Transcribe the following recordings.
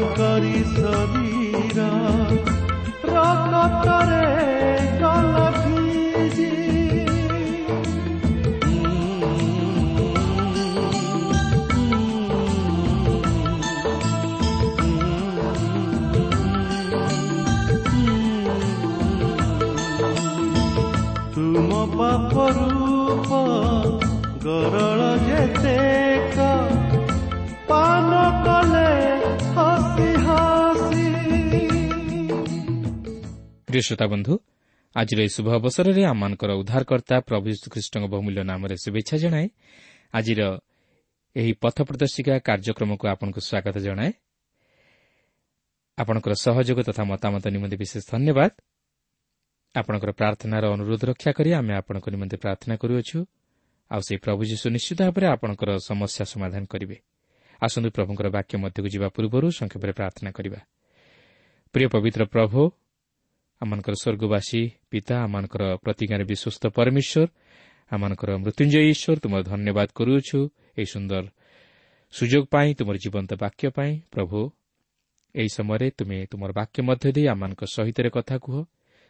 করি সবীরা। রকতরে গল ভিজি। তুম পাপ রূপ গরল যেতে ପ୍ରିୟ ଶ୍ରୋତା ବନ୍ଧୁ ଆଜିର ଏହି ଶୁଭ ଅବସରରେ ଆମମାନଙ୍କର ଉଦ୍ଧାରକର୍ତ୍ତା ପ୍ରଭୁ ଯୀଶୁଖ୍ରୀଷ୍ଟଙ୍କ ବହୁମୂଲ୍ୟ ନାମରେ ଶୁଭେଚ୍ଛା ଜଣାଏ ଆଜିର ଏହି ପଥ ପ୍ରଦର୍ଶିକା କାର୍ଯ୍ୟକ୍ରମକୁ ଆପଣଙ୍କୁ ସ୍ୱାଗତ ଜଣାଏ। ଆପଣଙ୍କର ସହଯୋଗ ତଥା ମତାମତ ନିମନ୍ତେ ବିଶେଷ ଧନ୍ୟବାଦ। ଆପଣଙ୍କର ପ୍ରାର୍ଥନାର ଅନୁରୋଧ ରକ୍ଷା କରି ଆମେ ଆପଣଙ୍କ ନିମନ୍ତେ ପ୍ରାର୍ଥନା କରୁଅଛୁ। ଆଉ ସେହି ପ୍ରଭୁ ଯୀଶୁ ନିଶ୍ଚିତ ଭାବରେ ଆପଣଙ୍କର ସମସ୍ୟା ସମାଧାନ କରିବେ। ଆସନ୍ତୁ ପ୍ରଭୁଙ୍କର ବାକ୍ୟ ମଧ୍ୟକୁ ଯିବା ପୂର୍ବରୁ ସଂକ୍ଷେପରେ ପ୍ରାର୍ଥନା କରିବା। ପ୍ରିୟ ପବିତ୍ର ପ୍ରଭୁ ଆମମାନଙ୍କର ସ୍ୱର୍ଗବାସୀ ପିତା ଆମମାନଙ୍କର ପ୍ରତିଜ୍ଞାରେ ବିଶ୍ୱସ୍ତ ପରମେଶ୍ୱର ଆମମାନଙ୍କର ମୃତ୍ୟୁଞ୍ଜୟ ଈଶ୍ୱର ତୁମର ଧନ୍ୟବାଦ କରୁଅଛୁ ଏହି ସୁନ୍ଦର ସୁଯୋଗ ପାଇଁ ତୁମର ଜୀବନ୍ତ ବାକ୍ୟ ପାଇଁ ପ୍ରଭୁ ଏହି ସମୟରେ ତୁମେ ତୁମର ବାକ୍ୟ ମଧ୍ୟ ଦେଇ ଆମମାନଙ୍କ ସହିତ କଥା କୁହ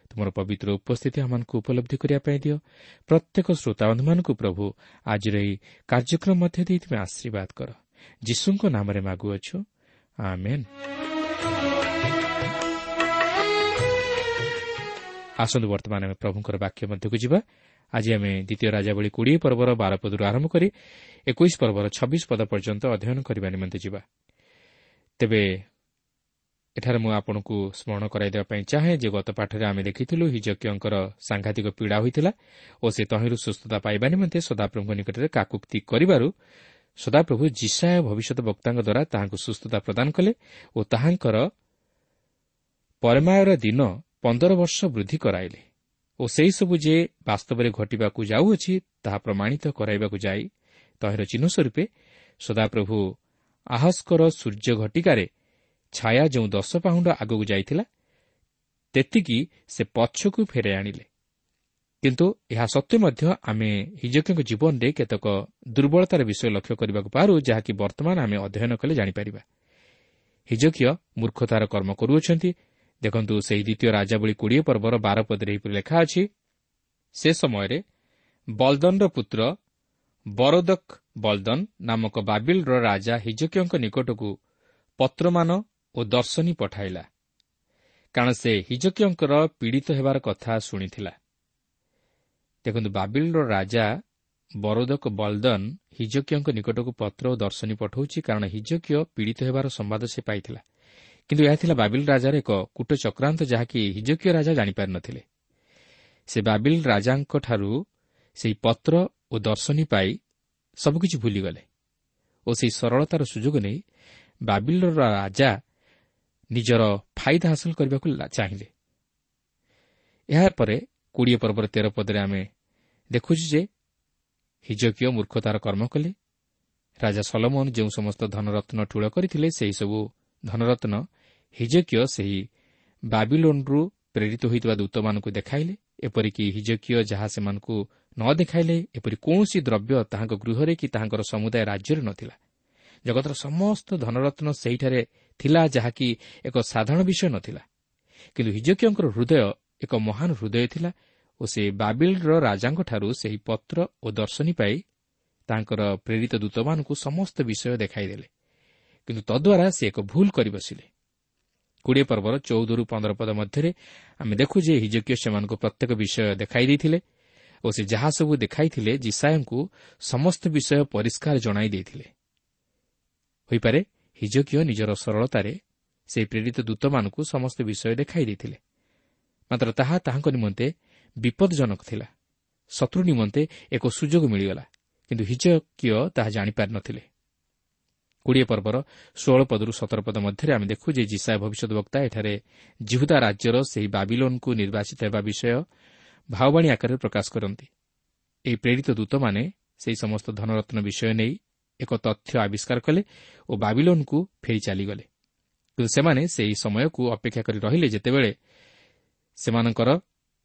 ତୁମର ପବିତ୍ର ଉପସ୍ଥିତି ଆମମାନଙ୍କୁ ଉପଲବ୍ଧି କରିବା ପାଇଁ ଦିଅ ପ୍ରତ୍ୟେକ ଶ୍ରୋତାବନ୍ଧୁମାନଙ୍କୁ ପ୍ରଭୁ ଆଜିର ଏହି କାର୍ଯ୍ୟକ୍ରମ ମଧ୍ୟ ଦେଇ ତୁମେ ଆଶୀର୍ବାଦ କର ଯୀଶୁଙ୍କ ନାମରେ ମାଗୁଅଛୁ ଆସନ୍ତୁ ବର୍ତ୍ତମାନ ଆମେ ପ୍ରଭୁଙ୍କର ବାକ୍ୟ ମଧ୍ୟକୁ ଯିବା। ଆଜି ଆମେ ଦ୍ୱିତୀୟ ରାଜାବଳୀ କୋଡ଼ିଏ ପର୍ବର ବାର ପଦରୁ ଆରମ୍ଭ କରି ଏକୋଇଶ ପର୍ବର ଛବିଶ ପଦ ପର୍ଯ୍ୟନ୍ତ ଅଧ୍ୟୟନ କରିବା ନିମନ୍ତେ ଯିବା। ତେବେ ଏଠାରେ ମୁଁ ଆପଣଙ୍କୁ ସ୍ମରଣ କରାଇଦେବା ପାଇଁ ଚାହେଁ ଯେ ଗତ ପାଠରେ ଆମେ ଦେଖିଥିଲୁ ହିଜକିୟଙ୍କର ସାଂଘାତିକ ପୀଡ଼ା ହୋଇଥିଲା ଓ ସେ ତହିଁରୁ ସୁସ୍ଥତା ପାଇବା ନିମନ୍ତେ ସଦାପ୍ରଭୁଙ୍କ ନିକଟରେ କାକୁକ୍ତି କରିବାରୁ ସଦାପ୍ରଭୁ ଜିସାୟ ଭବିଷ୍ୟତ ବକ୍ତାଙ୍କ ଦ୍ୱାରା ତାହାଙ୍କୁ ସୁସ୍ଥତା ପ୍ରଦାନ କଲେ ଓ ତାହାଙ୍କର ପରିମାୟର ଦିନ ପନ୍ଦର ବର୍ଷ ବୃଦ୍ଧି କରାଇଲେ। ଓ ସେହିସବୁ ଯେ ବାସ୍ତବରେ ଘଟିବାକୁ ଯାଉଅଛି ତାହା ପ୍ରମାଣିତ କରାଇବାକୁ ଯାଇ ତହିଁର ଚିହ୍ନ ସ୍ୱରୂପେ ସଦାପ୍ରଭୁ ଆହସ୍କର ସୂର୍ଯ୍ୟ ଘଟିକାରେ ଛାୟା ଯେଉଁ ଦଶ ପାହୁଣ୍ଡ ଆଗକୁ ଯାଇଥିଲା ତେତିକି ସେ ପଛକୁ ଫେରାଇ ଆଣିଲେ। କିନ୍ତୁ ଏହା ସତ୍ତ୍ୱେ ମଧ୍ୟ ଆମେ ହିଜକଙ୍କ ଜୀବନରେ କେତେକ ଦୁର୍ବଳତାର ବିଷୟ ଲକ୍ଷ୍ୟ କରିବାକୁ ପାରୁ ଯାହାକି ବର୍ତ୍ତମାନ ଆମେ ଅଧ୍ୟୟନ କଲେ ଜାଣିପାରିବା। ହିଜକିୟ ମୂର୍ଖତାର କର୍ମ କରୁଅଛନ୍ତି ଦେଖନ୍ତୁ ସେହି ଦ୍ୱିତୀୟ ରାଜାବଳୀ କୋଡ଼ିଏ ପର୍ବର ବାର ପଦରେ ଏହିପରି ଲେଖା ଅଛି ସେ ସମୟରେ ବଲଦନର ପୁତ୍ର ବରୋଦକ ବଲଦନ ନାମକ ବାବିଲର ରାଜା ହିଜକିୟଙ୍କ ନିକଟକୁ ପତ୍ରମାନ ଓ ଦର୍ଶନୀ ପଠାଇଲା। କାରଣ ସେ ହିଜକିୟଙ୍କର ପୀଡ଼ିତ ହେବାର କଥା ଶୁଣିଥିଲା। ଦେଖନ୍ତୁ ବାବିଲର ରାଜା ବରୋଦକ ବଲଦନ ହିଜକିୟଙ୍କ ନିକଟକୁ ପତ୍ର ଓ ଦର୍ଶନୀ ପଠାଉଛି କାରଣ ହିଜକିୟ ପୀଡ଼ିତ ହେବାର ସମ୍ବାଦ ସେ ପାଇଥିଲା। କିନ୍ତୁ ଏହା ଥିଲା ବାବିଲ ରାଜାର ଏକ କୂଟ ଚକ୍ରାନ୍ତ ଯାହାକି ହିଜକିୟ ରାଜା ଜାଣିପାରିନଥିଲେ। ସେ ବାବିଲ ରାଜାଙ୍କଠାରୁ ସେହି ପତ୍ର ଓ ଦର୍ଶନୀ ପାଇ ସବୁକିଛି ଭୁଲିଗଲେ ଓ ସେହି ସରଳତାର ସୁଯୋଗ ନେଇ ବାବିଲର ରାଜା ନିଜର ଫାଇଦା ହାସଲ କରିବାକୁ ଚାହିଁଲେ। ଏହାପରେ କୋଡ଼ିଏ ପର୍ବର ତେର ପଦରେ ଆମେ ଦେଖୁଛୁ ଯେ ହିଜକୀୟ ମୂର୍ଖତାର କର୍ମ କଲେ। ରାଜା ସଲମନ ଯେଉଁ ସମସ୍ତ ଧନରତ୍ନ ଠୁଳ କରିଥିଲେ ସେହିସବୁ ଧନରତ୍ନ ହିଜକୀୟ ସେହି ବାବିଲୋନ୍ରୁ ପ୍ରେରିତ ହୋଇଥିବା ଦୂତମାନଙ୍କୁ ଦେଖାଇଲେ ଏପରିକି ହିଜକୀୟ ଯାହା ସେମାନଙ୍କୁ ନ ଦେଖାଇଲେ ଏପରି କୌଣସି ଦ୍ରବ୍ୟ ତାହାଙ୍କ ଗୃହରେ କି ତାହାଙ୍କର ସମୁଦାୟ ରାଜ୍ୟରେ ନଥିଲା। ଜଗତର ସମସ୍ତ ଧନରତ୍ନ ସେହିଠାରେ ଥିଲା ଯାହାକି ଏକ ସାଧାରଣ ବିଷୟ ନଥିଲା। କିନ୍ତୁ ହିଜକୀୟଙ୍କର ହୃଦୟ ଏକ ମହାନ ହୃଦୟ ଥିଲା ଓ ସେ ବାବିଲର ରାଜାଙ୍କଠାରୁ ସେହି ପତ୍ର ଓ ଦର୍ଶନୀ ପାଇ ତାଙ୍କର ପ୍ରେରିତ ଦୂତମାନଙ୍କୁ ସମସ୍ତ ବିଷୟ ଦେଖାଇଦେଲେ। କିନ୍ତୁ ତଦ୍ୱାରା ସେ ଏକ ଭୁଲ କରି ବସିଲେ। କୋଡ଼ିଏ ପର୍ବର ଚଉଦରୁ ପନ୍ଦର ପଦ ମଧ୍ୟରେ ଆମେ ଦେଖୁ ଯେ ହିଜକୀୟ ସେମାନଙ୍କୁ ପ୍ରତ୍ୟେକ ବିଷୟ ଦେଖାଇ ଦେଇଥିଲେ ଓ ସେ ଯାହା ସବୁ ଦେଖାଇଥିଲେ ଜିସାୟଙ୍କୁ ସମସ୍ତ ବିଷୟ ପରିଷ୍କାର ଜଣାଇ ଦେଇଥିଲେ। ହୋଇପାରେ ହିଜକୀୟ ନିଜର ସରଳତାରେ ସେହି ପ୍ରେରିତ ଦୂତମାନଙ୍କୁ ସମସ୍ତ ବିଷୟ ଦେଖାଇ ଦେଇଥିଲେ। ମାତ୍ର ତାହା ତାହାଙ୍କ ନିମନ୍ତେ ବିପଦଜନକ ଥିଲା। ଶତ୍ରୁ ନିମନ୍ତେ ଏକ ସୁଯୋଗ ମିଳିଗଲା କିନ୍ତୁ ହିଜକୀୟ ତାହା ଜାଣିପାରିନଥିଲେ। କୋଡ଼ିଏ ପର୍ବର ଷୋହଳ ପଦରୁ ସତର ପଦ ମଧ୍ୟରେ ଆମେ ଦେଖୁ ଯେ ଜିସା ଭବିଷ୍ୟତ ବକ୍ତା ଏଠାରେ ଜିହୁଦା ରାଜ୍ୟର ସେହି ବାବିଲୋନ୍କୁ ନିର୍ବାଚିତ ହେବା ବିଷୟ ଭାଓବାଣୀ ଆକାରରେ ପ୍ରକାଶ କରନ୍ତି। ଏହି ପ୍ରେରିତ ଦୂତମାନେ ସେହି ସମସ୍ତ ଧନରତ୍ନ ବିଷୟ ନେଇ ଏକ ତଥ୍ୟ ଆବିଷ୍କାର କଲେ ଓ ବାବିଲୋନ୍କୁ ଫେରି ଚାଲିଗଲେ। କିନ୍ତୁ ସେମାନେ ସେହି ସମୟକୁ ଅପେକ୍ଷା କରି ରହିଲେ ଯେତେବେଳେ ସେମାନଙ୍କର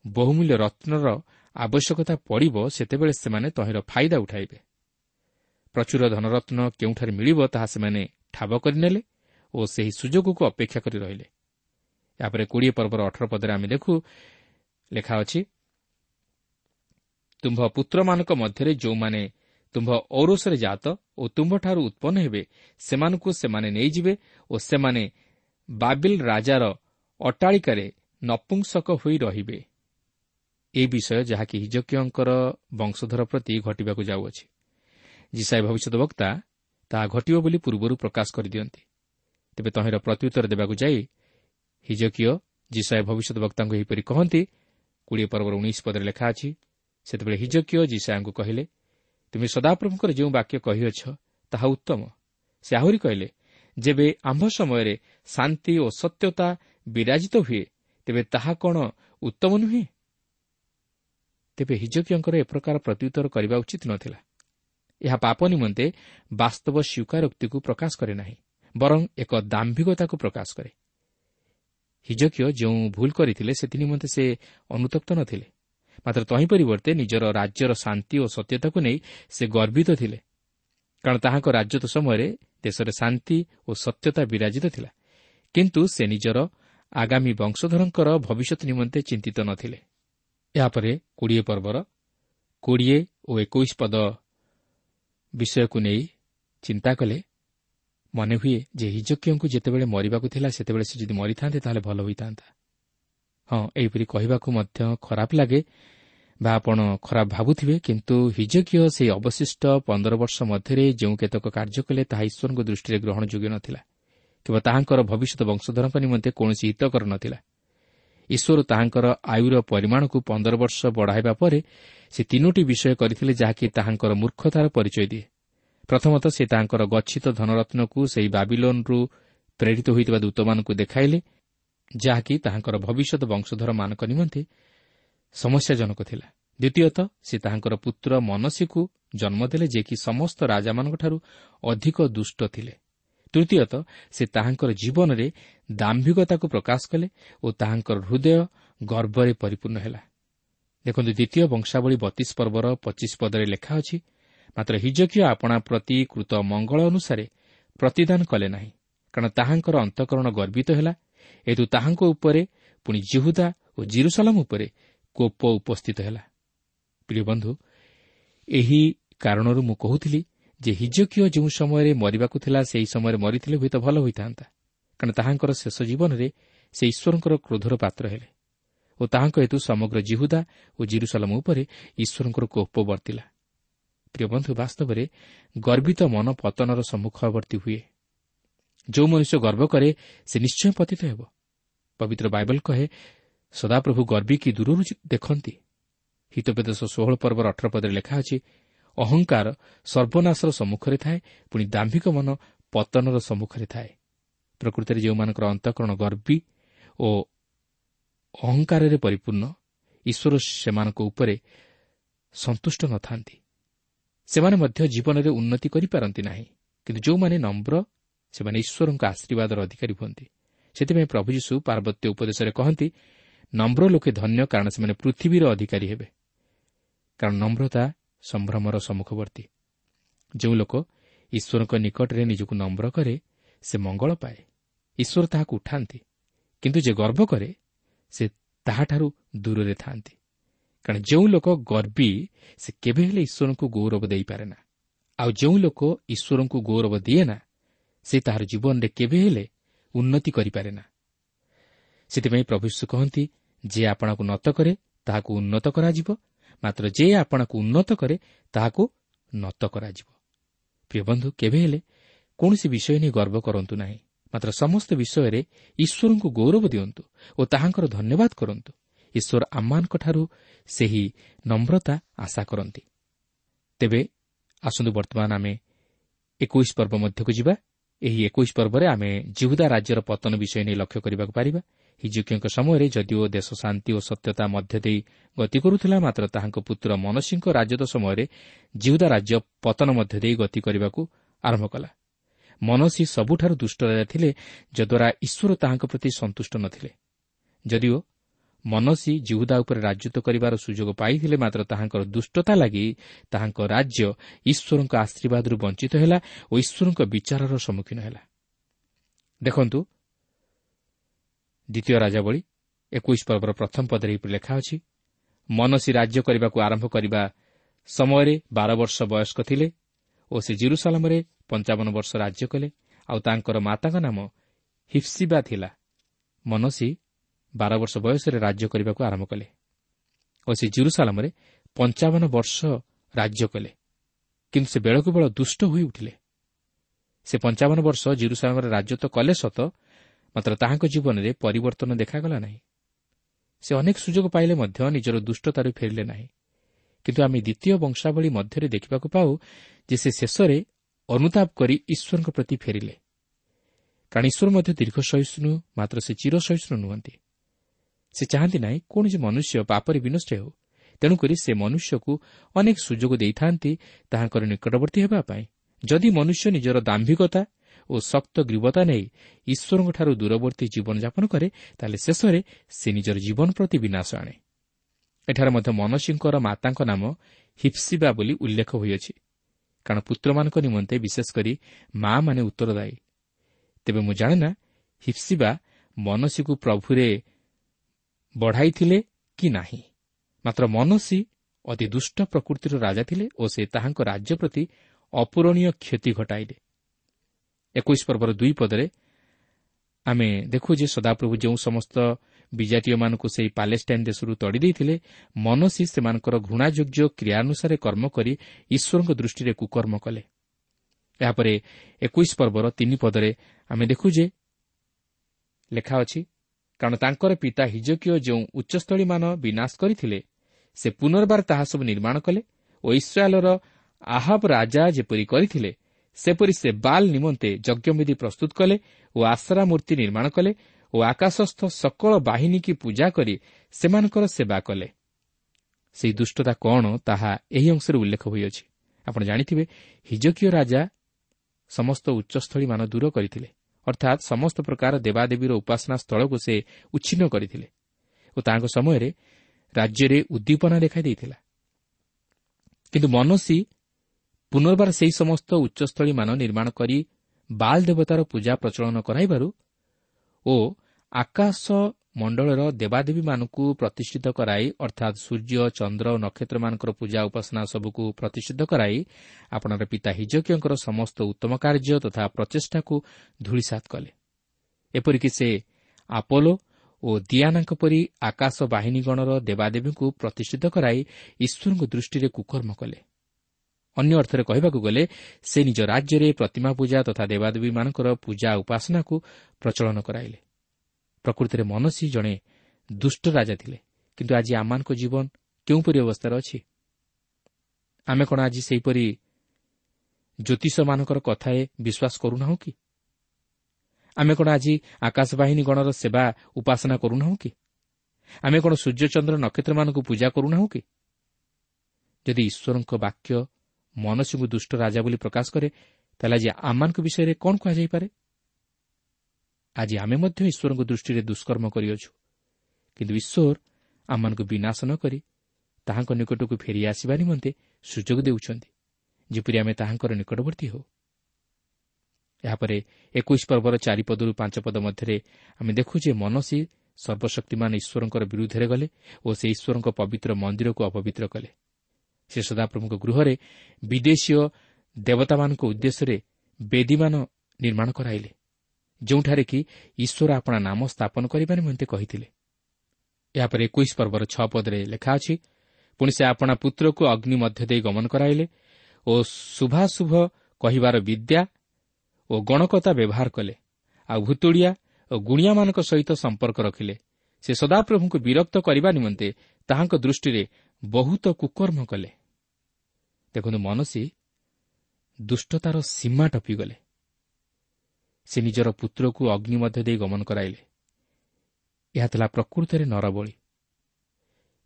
ବହୁମୂଲ୍ୟ ରତ୍ନର ଆବଶ୍ୟକତା ପଡ଼ିବ ସେତେବେଳେ ସେମାନେ ତହିଁର ଫାଇଦା ଉଠାଇବେ। ପ୍ରଚୁର ଧନରତ୍ନ କେଉଁଠାରେ ମିଳିବ ତାହା ସେମାନେ ଠାବ କରିନେଲେ ଓ ସେହି ସୁଯୋଗକୁ ଅପେକ୍ଷା କରି ରହିଲେ। ଏହାପରେ କୋଡ଼ିଏ ପର୍ବର ଅଠର ପଦରେ ଆମେ ଦେଖୁ ଲେଖା ଅଛି ତୁମ୍ଭ ପୁତ୍ରମାନଙ୍କ ମଧ୍ୟରେ ଯେଉଁମାନେ ତୁମ୍ଭ ଔରସରେ ଜାତ ଓ ତୁମ୍ଭଠାରୁ ଉତ୍ପନ୍ନ ହେବେ ସେମାନଙ୍କୁ ସେମାନେ ନେଇଯିବେ ଓ ସେମାନେ ବାବିଲ ରାଜାର ଅଟ୍ଟାଳିକାରେ ନପୁଂସକ ହୋଇ ରହିବେ। ଏ ବିଷୟ ଯାହାକି ହିଜକୀୟଙ୍କର ବଂଶଧର ପ୍ରତି ଘଟିବାକୁ ଯାଉଅଛି। ଜିସାଇ ଭବିଷ୍ୟତ ବକ୍ତା ତାହା ଘଟିବ ବୋଲି ପୂର୍ବରୁ ପ୍ରକାଶ କରିଦିଅନ୍ତି ତେବେ ତହିଁର ପ୍ରତ୍ୟୁତ୍ତର ଦେବାକୁ ଯାଇ ହିଜକୀୟ ଜିସାଇ ଭବିଷ୍ୟତ ବକ୍ତାଙ୍କୁ ଏହିପରି କହନ୍ତି କୋଡ଼ିଏ ପର୍ବର ଉଣେଇଶ ପଦରେ ଲେଖା ଅଛି ସେତେବେଳେ ହିଜକୀୟ ଜିସାଙ୍କୁ କହିଲେ ତୁମେ ସଦାପ୍ରଭୁଙ୍କର ଯେଉଁ ବାକ୍ୟ କହିଅଛ ତାହା ଉତ୍ତମ ସେ ଆହୁରି କହିଲେ ଯେବେ ଆମ୍ଭ ସମୟରେ ଶାନ୍ତି ଓ ସତ୍ୟତା ବିରାଜିତ ହୁଏ ତେବେ ତାହା କ'ଣ ଉତ୍ତମ ନୁହେଁ ତେବେ ହିଜକୀୟଙ୍କର ଏ ପ୍ରକାର ପ୍ରତ୍ୟୁତ୍ତର କରିବା ଉଚିତ ନଥିଲା ଏହା ପାପ ନିମନ୍ତେ ବାସ୍ତବ ସ୍ୱୀକାରୋକ୍ତିକୁ ପ୍ରକାଶ କରେ ନାହିଁ ବରଂ ଏକ ଦାମ୍ଭିକତାକୁ ପ୍ରକାଶ କରେ। ହିଜକୀୟ ଯେଉଁ ଭୁଲ କରିଥିଲେ ସେଥି ନିମନ୍ତେ ସେ ଅନୁତପ୍ତ ନଥିଲେ। ମାତ୍ର ତହିଁ ପରିବର୍ତ୍ତେ ନିଜର ରାଜ୍ୟର ଶାନ୍ତି ଓ ସତ୍ୟତାକୁ ନେଇ ସେ ଗର୍ବିତ ଥିଲେ କାରଣ ତାହାଙ୍କ ରାଜତ୍ୱ ସମୟରେ ଦେଶରେ ଶାନ୍ତି ଓ ସତ୍ୟତା ବିରାଜିତ ଥିଲା। କିନ୍ତୁ ସେ ନିଜର ଆଗାମୀ ବଂଶଧରଙ୍କର ଭବିଷ୍ୟତ ନିମନ୍ତେ ଚିନ୍ତିତ ନଥିଲେ। ଏହାପରେ କୋଡ଼ିଏ ପର୍ବର କୋଡ଼ିଏ ଓ ଏକୋଇଶ ପଦ ବିଷୟକୁ ନେଇ ଚିନ୍ତା କଲେ ମନେ ହୁଏ ଯେ ହିଜକୀୟଙ୍କୁ ଯେତେବେଳେ ମରିବାକୁ ଥିଲା ସେତେବେଳେ ସେ ଯଦି ମରିଥାନ୍ତେ ତାହେଲେ ଭଲ ହୋଇଥାନ୍ତା। ହଁ ଏହିପରି କହିବାକୁ ମଧ୍ୟ ଖରାପ ଲାଗେ ବା ଆପଣ ଖରାପ ଭାବୁଥିବେ କିନ୍ତୁ ହିଜକୀୟ ସେହି ଅବଶିଷ୍ଟ ପନ୍ଦର ବର୍ଷ ମଧ୍ୟରେ ଯେଉଁ କେତେକ କାର୍ଯ୍ୟ କଲେ ତାହା ଈଶ୍ୱରଙ୍କ ଦୃଷ୍ଟିରେ ଗ୍ରହଣ ଯୋଗ୍ୟ ନଥିଲା କିମ୍ବା ତାହାଙ୍କର ଭବିଷ୍ୟତ ବଂଶଧରଙ୍କ ନିମନ୍ତେ କୌଣସି ହିତକର ନଥିଲା। ଈଶ୍ୱର ତାହାଙ୍କର ଆୟୁର ପରିମାଣକୁ ପନ୍ଦର ବର୍ଷ ବଢ଼ାଇବା ପରେ ସେ ତିନୋଟି ବିଷୟ କରିଥିଲେ ଯାହାକି ତାହାଙ୍କର ମୂର୍ଖତାର ପରିଚୟ ଦିଏ। ପ୍ରଥମତଃ ସେ ତାହାଙ୍କର ଗଚ୍ଛିତ ଧନରତ୍ନକୁ ସେହି ବାବିଲୋନ୍ରୁ ପ୍ରେରିତ ହୋଇଥିବା ଦୂତମାନଙ୍କୁ ଦେଖାଇଲେ ଯାହାକି ତାହାଙ୍କର ଭବିଷ୍ୟତ ବଂଶଧରମାନଙ୍କ ନିମନ୍ତେ ସମସ୍ୟାଜନକ ଥିଲା। ଦ୍ୱିତୀୟତଃ ସେ ତାହାଙ୍କର ପୁତ୍ର ମନସୀକୁ ଜନ୍ମ ଦେଲେ ଯେ କି ସମସ୍ତ ରାଜାମାନଙ୍କଠାରୁ ଅଧିକ ଦୁଷ୍ଟ ଥିଲେ। ତୃତୀୟତଃ ସେ ତାହାଙ୍କର ଜୀବନରେ ଦାମ୍ଭିକତାକୁ ପ୍ରକାଶ କଲେ ଓ ତାହାଙ୍କର ହୃଦୟ ଗର୍ବରେ ପରିପୂର୍ଣ୍ଣ ହେଲା। ଦେଖନ୍ତୁ ଦ୍ୱିତୀୟ ବଂଶାବଳୀ ବତିଶ ପର୍ବର ପଚିଶ ପଦରେ ଲେଖା ଅଛି ମାତ୍ର ହିଜକୀୟ ଆପଣା ପ୍ରତି କୃତ ମଙ୍ଗଳ ଅନୁସାରେ ପ୍ରତିଦାନ କଲେ ନାହିଁ କାରଣ ତାହାଙ୍କର ଅନ୍ତଃକରଣ ଗର୍ବିତ ହେଲା ଏତୁ ତାହାଙ୍କ ଉପରେ ପୁଣି ଜିହୁଦା ଓ ଜିରୁସାଲାମ ଉପରେ କୋପ ଉପସ୍ଥିତ ହେଲା। ପ୍ରିୟ ବନ୍ଧୁ ଏହି କାରଣରୁ ମୁଁ କହୁଥିଲି ଯେ ହିଜକୀୟ ଯେଉଁ ସମୟରେ ମରିବାକୁ ଥିଲା ସେହି ସମୟରେ ମରିଥିଲେ ହୁଏତ ଭଲ ହୋଇଥାନ୍ତା। କାରଣ ତାହାଙ୍କର ଶେଷ ଜୀବନରେ ସେ ଈଶ୍ୱରଙ୍କର କ୍ରୋଧର ପାତ୍ର ହେଲେ ଓ ତାହାଙ୍କ ହେତୁ ସମଗ୍ର ଜିହୁଦା ଓ ଜିରୁସାଲମ ଉପରେ ଈଶ୍ୱରଙ୍କର କୋପ ବର୍ତ୍ତିଲା। ପ୍ରିୟ ବନ୍ଧୁ ବାସ୍ତବରେ ଗର୍ବିତ ମନ ପତନର ସମ୍ମୁଖବର୍ତ୍ତୀ ହୁଏ। ଯେଉଁ ମନୁଷ୍ୟ ଗର୍ବ କରେ ସେ ନିଶ୍ଚୟ ପତିତ ହେବ। ପବିତ୍ର ବାଇବଲ କହେ ସଦାପ୍ରଭୁ ଗର୍ବୀ କି ଦୂରରୁ ଦେଖନ୍ତି। ହିତବେଦଶ ଷୋହଳ ପର୍ବର ଅଠର ପଦରେ ଲେଖା ଅଛି ଅହଙ୍କାର ସର୍ବନାଶର ସମ୍ମୁଖରେ ଥାଏ ପୁଣି ଦାମ୍ଭିକ ମନ ପତନର ସମ୍ମୁଖରେ ଥାଏ। ପ୍ରକୃତରେ ଯେଉଁମାନଙ୍କର ଅନ୍ତଃକରଣ ଗର୍ବୀ ଓ ଅହଙ୍କାରରେ ପରିପୂର୍ଣ୍ଣ ଈଶ୍ୱର ସେମାନଙ୍କ ଉପରେ ସନ୍ତୁଷ୍ଟ ନଥାନ୍ତି। ସେମାନେ ମଧ୍ୟ ଜୀବନରେ ଉନ୍ନତି କରିପାରନ୍ତି ନାହିଁ କିନ୍ତୁ ଯେଉଁମାନେ ନମ୍ର ସେମାନେ ଈଶ୍ୱରଙ୍କ ଆଶୀର୍ବାଦର ଅଧିକାରୀ ହୁଅନ୍ତି। ସେଥିପାଇଁ ପ୍ରଭୁ ଯୀଶୁ ପାର୍ବତ୍ୟ ଉପଦେଶରେ କହନ୍ତି ନମ୍ର ଲୋକେ ଧନ୍ୟ କାରଣ ସେମାନେ ପୃଥିବୀର ଅଧିକାରୀ ହେବେ। କାରଣ ନମ୍ରତା ସମ୍ଭ୍ରମର ସମ୍ମୁଖବର୍ତ୍ତୀ। ଯେଉଁ ଲୋକ ଈଶ୍ୱରଙ୍କ ନିକଟରେ ନିଜକୁ ନମ୍ର କରେ ସେ ମଙ୍ଗଳ ପାଏ। ଈଶ୍ୱର ତାହାକୁ ଉଠାନ୍ତି କିନ୍ତୁ ଯେ ଗର୍ବ କରେ ସେ ତାହାଠାରୁ ଦୂରରେ ଥାନ୍ତି କାରଣ ଯେଉଁ ଲୋକ ଗର୍ବୀ ସେ କେବେ ହେଲେ ଈଶ୍ୱରଙ୍କୁ ଗୌରବ ଦେଇପାରେ ନା। ଆଉ ଯେଉଁ ଲୋକ ଈଶ୍ୱରଙ୍କୁ ଗୌରବ ଦିଏ ନା ସେ ତାହାର ଜୀବନରେ କେବେ ହେଲେ ଉନ୍ନତି କରିପାରେ ନା। ସେଥିପାଇଁ ପ୍ରଭୁ କହନ୍ତି ଯେ ଆପଣଙ୍କୁ ନତ କରେ ତାହାକୁ ଉନ୍ନତ କରାଯିବ। ମାତ୍ର ଯେ ଆପଣଙ୍କୁ ଉନ୍ନତ କରେ ତାହାକୁ ନତ କରାଯିବ। ପ୍ରିୟ ବନ୍ଧୁ କେବେ ହେଲେ କୌଣସି ବିଷୟ ନେଇ ଗର୍ବ କରନ୍ତୁ ନାହିଁ। ମାତ୍ର ସମସ୍ତ ବିଷୟରେ ଈଶ୍ୱରଙ୍କୁ ଗୌରବ ଦିଅନ୍ତୁ ଓ ତାହାଙ୍କର ଧନ୍ୟବାଦ କରନ୍ତୁ। ଈଶ୍ୱର ଆମମାନଙ୍କଠାରୁ ସେହି ନମ୍ରତା ଆଶା କରନ୍ତି। ତେବେ ଆସନ୍ତୁ ବର୍ତ୍ତମାନ ଆମେ ଏକୋଇଶ ପର୍ବ ମଧ୍ୟକୁ ଯିବା। ଏହି ଏକୋଇଶ ପର୍ବରେ ଆମେ ଜିହୁଦା ରାଜ୍ୟର ପତନ ବିଷୟ ନେଇ ଲକ୍ଷ୍ୟ କରିବାକୁ ପାରିବା। ହିଜୁକିଙ୍କ ସମୟରେ ଯଦିଓ ଦେଶ ଶାନ୍ତି ଓ ସତ୍ୟତା ମଧ୍ୟ ଦେଇ ଗତି କରୁଥିଲା ମାତ୍ର ତାହାଙ୍କ ପୁତ୍ର ମନସିଂଙ୍କ ରାଜତ୍ୱ ସମୟରେ ଜିହୁଦା ରାଜ୍ୟ ପତନ ମଧ୍ୟ ଦେଇ ଗତି କରିବାକୁ ଆରମ୍ଭ କଲା। ମନସୀ ସବୁଠାରୁ ଦୁଷ୍ଟ ରାଜା ଥିଲେ ଯଦ୍ୱାରା ଈଶ୍ୱର ତାହାଙ୍କ ପ୍ରତି ସନ୍ତୁଷ୍ଟ ନଥିଲେ। ଯଦିଓ ମନସୀ ଜିହୁଦା ଉପରେ ରାଜତ୍ୱ କରିବାର ସୁଯୋଗ ପାଇଥିଲେ ମାତ୍ର ତାହାଙ୍କର ଦୁଷ୍ଟତା ଲାଗି ତାହାଙ୍କ ରାଜ୍ୟ ଈଶ୍ୱରଙ୍କ ଆଶୀର୍ବାଦରୁ ବଞ୍ଚିତ ହେଲା ଓ ଈଶ୍ୱରଙ୍କ ବିଚାରର ସମ୍ମୁଖୀନ ହେଲା। ଦେଖନ୍ତୁ ଦ୍ୱିତୀୟ ରାଜାବଳୀ ଏକୋଇଶ ପର୍ବର ପ୍ରଥମ ପଦରେ ଏହିପରି ଲେଖା ଅଛି ମନସୀ ରାଜ୍ୟ କରିବାକୁ ଆରମ୍ଭ କରିବା ସମୟରେ ବାର ବର୍ଷ ବୟସ୍କ ଥିଲେ ଓ ସେ ଜିରୁସାଲାମରେ ପଞ୍ଚାବନ ବର୍ଷ ରାଜ୍ୟ କଲେ ଆଉ ତାଙ୍କର ମାତାଙ୍କ ନାମ ହିପ୍ସିବା ଥିଲା। ମନସୀ ବାର ବର୍ଷ ବୟସରେ ରାଜ୍ୟ କରିବାକୁ ଆରମ୍ଭ କଲେ ଓ ସେ ଜିରୁସାଲାମରେ ପଞ୍ଚାବନ ବର୍ଷ ରାଜ୍ୟ କଲେ କିନ୍ତୁ ସେ ବେଳକୁ ବେଳ ଦୁଷ୍ଟ ହୋଇ ଉଠିଲେ। ସେ ପଞ୍ଚାବନ ବର୍ଷ ଜିରୁସାଲାମରେ ରାଜତ୍ୱ କଲେ ସତ ମାତ୍ର ତାହାଙ୍କ ଜୀବନରେ ପରିବର୍ତ୍ତନ ଦେଖାଗଲା ନାହିଁ। ସେ ଅନେକ ସୁଯୋଗ ପାଇଲେ ମଧ୍ୟ ନିଜର ଦୁଷ୍ଟତାରୁ ଫେରିଲେ ନାହିଁ। କିନ୍ତୁ ଆମେ ଦ୍ୱିତୀୟ ବଂଶାବଳୀ ମଧ୍ୟରେ ଦେଖିବାକୁ ପାଉ ଯେ ସେ ଶେଷରେ ଅନୁତାପ କରି ଈଶ୍ୱରଙ୍କ ପ୍ରତି ଫେରିଲେ। କାରଣ ଈଶ୍ୱର ମଧ୍ୟ ଦୀର୍ଘ ସହିଷ୍ଣୁ ମାତ୍ର ସେ ଚିର ସହିଷ୍ଣୁ ନୁହନ୍ତି। ସେ ଚାହାନ୍ତି ନାହିଁ କୌଣସି ମନୁଷ୍ୟ ପାପରେ ବିନଷ୍ଟ ହେଉ। ତେଣୁକରି ସେ ମନୁଷ୍ୟକୁ ଅନେକ ସୁଯୋଗ ଦେଇଥାନ୍ତି ତାହାଙ୍କର ନିକଟବର୍ତ୍ତୀ ହେବା ପାଇଁ। ଯଦି ମନୁଷ୍ୟ ନିଜର ଦାମ୍ଭିକତା ଓ ଶକ୍ତ ଗ୍ରୀବତା ନେଇ ଈଶ୍ୱରଙ୍କଠାରୁ ଦୂରବର୍ତ୍ତୀ ଜୀବନଯାପନ କରେ ତାହେଲେ ଶେଷରେ ସେ ନିଜର ଜୀବନ ପ୍ରତି ବିନାଶ ଆଣେ। ଏଠାରେ ମଧ୍ୟ ମନସିଂଙ୍କର ମାତାଙ୍କ ନାମ ହିପ୍ସିବା ବୋଲି ଉଲ୍ଲେଖ ହୋଇଅଛି କାରଣ ପୁତ୍ରମାନଙ୍କ ନିମନ୍ତେ ବିଶେଷ କରି ମା'ମାନେ ଉତ୍ତରଦାୟୀ। ତେବେ ମୁଁ ଜାଣେ ନା ହିପ୍ସିବା ମନସୀକୁ ପ୍ରଭୁରେ ବଢ଼ାଇଥିଲେ କି ନାହିଁ? ମାତ୍ର ମନସୀ ଅତି ଦୁଷ୍ଟ ପ୍ରକୃତିର ରାଜା ଥିଲେ ଓ ସେ ତାହାଙ୍କ ରାଜ୍ୟ ପ୍ରତି ଅପୂରଣୀୟ କ୍ଷତି ଘଟାଇଲେ। ଏକୋଇଶ ପର୍ବର ଦୁଇ ପଦରେ ଆମେ ଦେଖୁ ଯେ ସଦାପ୍ରଭୁ ଯେଉଁ ସମସ୍ତ ବିଜାତୀୟମାନଙ୍କୁ ସେହି ପାଲେଷ୍ଟାଇନ୍ ଦେଶରୁ ତଡ଼ି ଦେଇଥିଲେ ମନସୀ ସେମାନଙ୍କର ଘୃଣାଯୋଗ୍ୟ କ୍ରିୟାନୁସାରେ କର୍ମ କରି ଈଶ୍ୱରଙ୍କ ଦୃଷ୍ଟିରେ କୁକର୍ମ କଲେ। ଏହାପରେ ଏକୋଇଶ ପର୍ବର ତିନି ପଦରେ ଆମେ ଦେଖୁ ଯେ ଲେଖା ଅଛି କାରଣ ତାଙ୍କର ପିତା ହିଜକୀୟ ଯେଉଁ ଉଚ୍ଚସ୍ଥଳୀମାନ ବିନାଶ କରିଥିଲେ ସେ ପୁନର୍ବାର ତାହା ସବୁ ନିର୍ମାଣ କଲେ ଓ ଇସ୍ରାଏଲ୍ର ଆହବ ରାଜା ଯେପରି କରିଥିଲେ ସେପରି ସେ ବାଲ୍ ନିମନ୍ତେ ଯଜ୍ଞବିଧି ପ୍ରସ୍ତୁତ କଲେ ଓ ଆଶ୍ରା ମୂର୍ତ୍ତି ନିର୍ମାଣ କଲେ ଓ ଆକାଶସ୍ଥ ସକଳ ବାହିନୀକି ପୂଜା କରି ସେମାନଙ୍କର ସେବା କଲେ। ସେହି ଦୁଷ୍ଟତା କ'ଣ ତାହା ଏହି ଅଂଶରେ ଉଲ୍ଲେଖ ହୋଇଅଛି? ଆପଣ ଜାଣିଥିବେ ହିଜକୀୟ ରାଜା ସମସ୍ତ ଉଚ୍ଚସ୍ଥଳୀମାନ ଦୂର କରିଥିଲେ। ଅର୍ଥାତ୍ ସମସ୍ତ ପ୍ରକାର ଦେବାଦେବୀର ଉପାସନା ସ୍ଥଳକୁ ସେ ଉଚ୍ଛିନ୍ନ କରିଥିଲେ ଓ ତାଙ୍କ ସମୟରେ ରାଜ୍ୟରେ ଉଦ୍ଦୀପନା ଦେଖାଦେଇଥିଲା। କିନ୍ତୁ ମନସୀ ପୁନର୍ବାର ସେହି ସମସ୍ତ ଉଚ୍ଚସ୍ଥଳୀମାନ ନିର୍ମାଣ କରି ବାଲ୍ ଦେବତାର ପୂଜା ପ୍ରଚଳନ କରାଇବାରୁ ଓ ଆକାଶ ମଣ୍ଡଳର ଦେବାଦେବୀମାନଙ୍କୁ ପ୍ରତିଷ୍ଠିତ କରାଇ ଅର୍ଥାତ୍ ସୂର୍ଯ୍ୟ ଚନ୍ଦ୍ର ଓ ନକ୍ଷତ୍ରମାନଙ୍କର ପୂଜା ଉପାସନା ସବୁକୁ ପ୍ରତିଷ୍ଠିତ କରାଇ ଆପଣଙ୍କର ପିତା ହିଜକୀୟଙ୍କର ସମସ୍ତ ଉତ୍ତମ କାର୍ଯ୍ୟ ତଥା ପ୍ରଚେଷ୍ଟାକୁ ଧୂଳିସାତ କଲେ ଏପରିକି ସେ ଆପୋଲୋ ଓ ଦିଆନାଙ୍କ ପରି ଆକାଶ ବାହିନୀଗଣର ଦେବାଦେବୀଙ୍କୁ ପ୍ରତିଷ୍ଠିତ କରାଇ ଈଶ୍ୱରଙ୍କ ଦୃଷ୍ଟିରେ କୁକର୍ମ କଲେ ଅନ୍ୟ ଅର୍ଥରେ କହିବାକୁ ଗଲେ ସେ ନିଜ ରାଜ୍ୟରେ ପ୍ରତିମା ପୂଜା ତଥା ଦେବାଦେବୀମାନଙ୍କର ପୂଜା ଉପାସନାକୁ ପ୍ରଚଳନ କରାଇଲେ। ପ୍ରକୃତିରେ ମନସୀ ଜଣେ ଦୁଷ୍ଟ ରାଜା ଥିଲେ କିନ୍ତୁ ଆଜି ଆମମାନଙ୍କ ଜୀବନ କେଉଁପରି ଅବସ୍ଥାରେ ଅଛି? ଆମେ କ'ଣ ଆଜି ସେହିପରି ଜ୍ୟୋତିଷମାନଙ୍କର କଥାଏ ବିଶ୍ୱାସ କରୁନାହୁଁ କି? ଆମେ କ'ଣ ଆଜି ଆକାଶବାହିନୀ ଗଣର ସେବା ଉପାସନା କରୁନାହୁଁ କି? ଆମେ କ'ଣ ସୂର୍ଯ୍ୟଚନ୍ଦ୍ର ନକ୍ଷତ୍ରମାନଙ୍କୁ ପୂଜା କରୁନାହୁଁ କି? ଯଦି ଈଶ୍ୱରଙ୍କ ବାକ୍ୟ ମନସୀଙ୍କୁ ଦୁଷ୍ଟ ରାଜା ବୋଲି ପ୍ରକାଶ କରେ ତାହେଲେ ଆଜି ଆମମାନଙ୍କ ବିଷୟରେ କ'ଣ କୁହାଯାଇପାରେ? ଆଜି ଆମେ ମଧ୍ୟ ଈଶ୍ୱରଙ୍କ ଦୃଷ୍ଟିରେ ଦୁଷ୍କର୍ମ କରିଅଛୁ। କିନ୍ତୁ ଈଶ୍ୱର ଆମମାନଙ୍କୁ ବିନାଶ ନ କରି ତାହାଙ୍କ ନିକଟକୁ ଫେରିଆସିବା ନିମନ୍ତେ ସୁଯୋଗ ଦେଉଛନ୍ତି ଯେପରି ଆମେ ତାହାଙ୍କର ନିକଟବର୍ତ୍ତୀ ହେଉ। ଏହାପରେ ଏକୋଇଶ ପର୍ବର ଚାରିପଦରୁ ପାଞ୍ଚ ପଦ ମଧ୍ୟରେ ଆମେ ଦେଖୁ ଯେ ମନସୀ ସର୍ବଶକ୍ତିମାନ ଈଶ୍ୱରଙ୍କର ବିରୁଦ୍ଧରେ ଗଲେ ଓ ସେ ଈଶ୍ୱରଙ୍କ ପବିତ୍ର ମନ୍ଦିରକୁ ଅପବିତ୍ର କଲେ। ସେ ସଦାପ୍ରଭୁଙ୍କ ଗୃହରେ ବିଦେଶୀୟ ଦେବତାମାନଙ୍କ ଉଦ୍ଦେଶ୍ୟରେ ବେଦୀମାନ ନିର୍ମାଣ କରାଇଲେ ଯେଉଁଠାରେ କି ଈଶ୍ୱର ଆପଣା ନାମ ସ୍ଥାପନ କରିବା ନିମନ୍ତେ କହିଥିଲେ। ଏହାପରେ ଏକୋଇଶ ପର୍ବର ଛଅ ପଦରେ ଲେଖା ଅଛି ପୁଣି ସେ ଆପଣା ପୁତ୍ରକୁ ଅଗ୍ନି ମଧ୍ୟ ଦେଇ ଗମନ କରାଇଲେ ଓ ଶୁଭାଶୁଭ କହିବାର ବିଦ୍ୟା ଓ ଗଣକତା ବ୍ୟବହାର କଲେ ଆଉ ଭୁତୁଡ଼ିଆ ଓ ଗୁଣିଆମାନଙ୍କ ସହିତ ସମ୍ପର୍କ ରଖିଲେ। ସେ ସଦାପ୍ରଭୁଙ୍କୁ ବିରକ୍ତ କରିବା ନିମନ୍ତେ ତାହାଙ୍କ ଦୃଷ୍ଟିରେ ବହୁତ କୁକର୍ମ କଲେ। ଦେଖନ୍ତୁ ମନସୀ ଦୁଷ୍ଟତାର ସୀମା ଟପିଗଲେ। ସେ ନିଜର ପୁତ୍ରକୁ ଅଗ୍ନି ମଧ୍ୟ ଦେଇ ଗମନ କରାଇଲେ। ଏହା ଥିଲା ପ୍ରକୃତରେ ନରବଳି।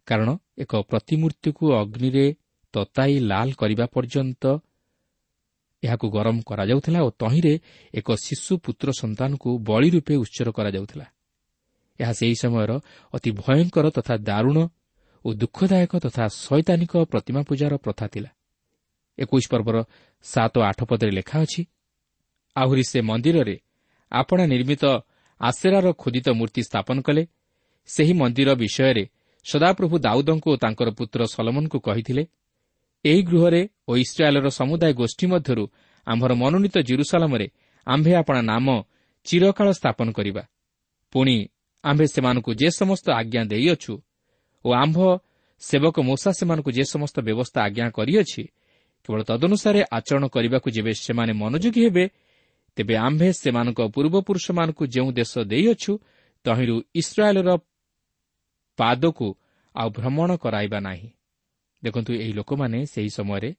କାରଣ ଏକ ପ୍ରତିମୂର୍ତ୍ତିକୁ ଅଗ୍ନିରେ ତତାଇ ଲାଲ କରିବା ପର୍ଯ୍ୟନ୍ତ ଏହାକୁ ଗରମ କରାଯାଉଥିଲା ଓ ତହିଁରେ ଏକ ଶିଶୁ ପୁତ୍ର ସନ୍ତାନକୁ ବଳି ରୂପେ ଉତ୍ସର କରାଯାଉଥିଲା। ଏହା ସେହି ସମୟର ଅତି ଭୟଙ୍କର ତଥା ଦାରୁଣ ଓ ଦୁଃଖଦାୟକ ତଥା ଶୈତାନିକ ପ୍ରତିମା ପୂଜାର ପ୍ରଥା ଥିଲା। ଏକୋଇଶ ପର୍ବର ସାତ ଆଠ ପଦରେ ଲେଖା ଅଛି ଆହୁରି ସେ ମନ୍ଦିରରେ ଆପଣା ନିର୍ମିତ ଆସେରାର ଖୋଦିତ ମୂର୍ତ୍ତି ସ୍ଥାପନ କଲେ। ସେହି ମନ୍ଦିର ବିଷୟରେ ସଦାପ୍ରଭୁ ଦାଉଦଙ୍କୁ ଓ ତାଙ୍କର ପୁତ୍ର ସଲମନଙ୍କୁ କହିଥିଲେ ଏହି ଗୃହରେ ଓ ଇସ୍ରାଏଲ୍ର ସମୁଦାୟ ଗୋଷ୍ଠୀ ମଧ୍ୟରୁ ଆମ୍ଭର ମନୋନୀତ ଜିରୁସାଲାମରେ ଆମ୍ଭେ ଆପଣା ନାମ ଚିରକାଳ ସ୍ଥାପନ କରିବା। ପୁଣି ଆମ୍ଭେ ସେମାନଙ୍କୁ ଯେ ସମସ୍ତ ଆଜ୍ଞା ଦେଇଅଛୁ ଓ ଆମ୍ଭ ସେବକ ମୂଷା ସେମାନଙ୍କୁ ଯେ ସମସ୍ତ ବ୍ୟବସ୍ଥା ଆଜ୍ଞା କରିଅଛି କେବଳ ତଦନୁସାରେ ଆଚରଣ କରିବାକୁ ଯେବେ ସେମାନେ ମନୋଯୋଗୀ ହେବେ ତେବେ ଆମ୍ଭେ ସେମାନଙ୍କ ପୂର୍ବପୁରୁଷମାନଙ୍କୁ ଯେଉଁ ଦେଶ ଦେଇଅଛୁ ତହିଁରୁ ଇସ୍ରାଏଲ୍ର ପାଦକୁ ଆଉ ଭ୍ରମଣ କରାଇବା ନାହିଁ। ଦେଖନ୍ତୁ ଏହି ଲୋକମାନେ ସେହି ସମୟରେ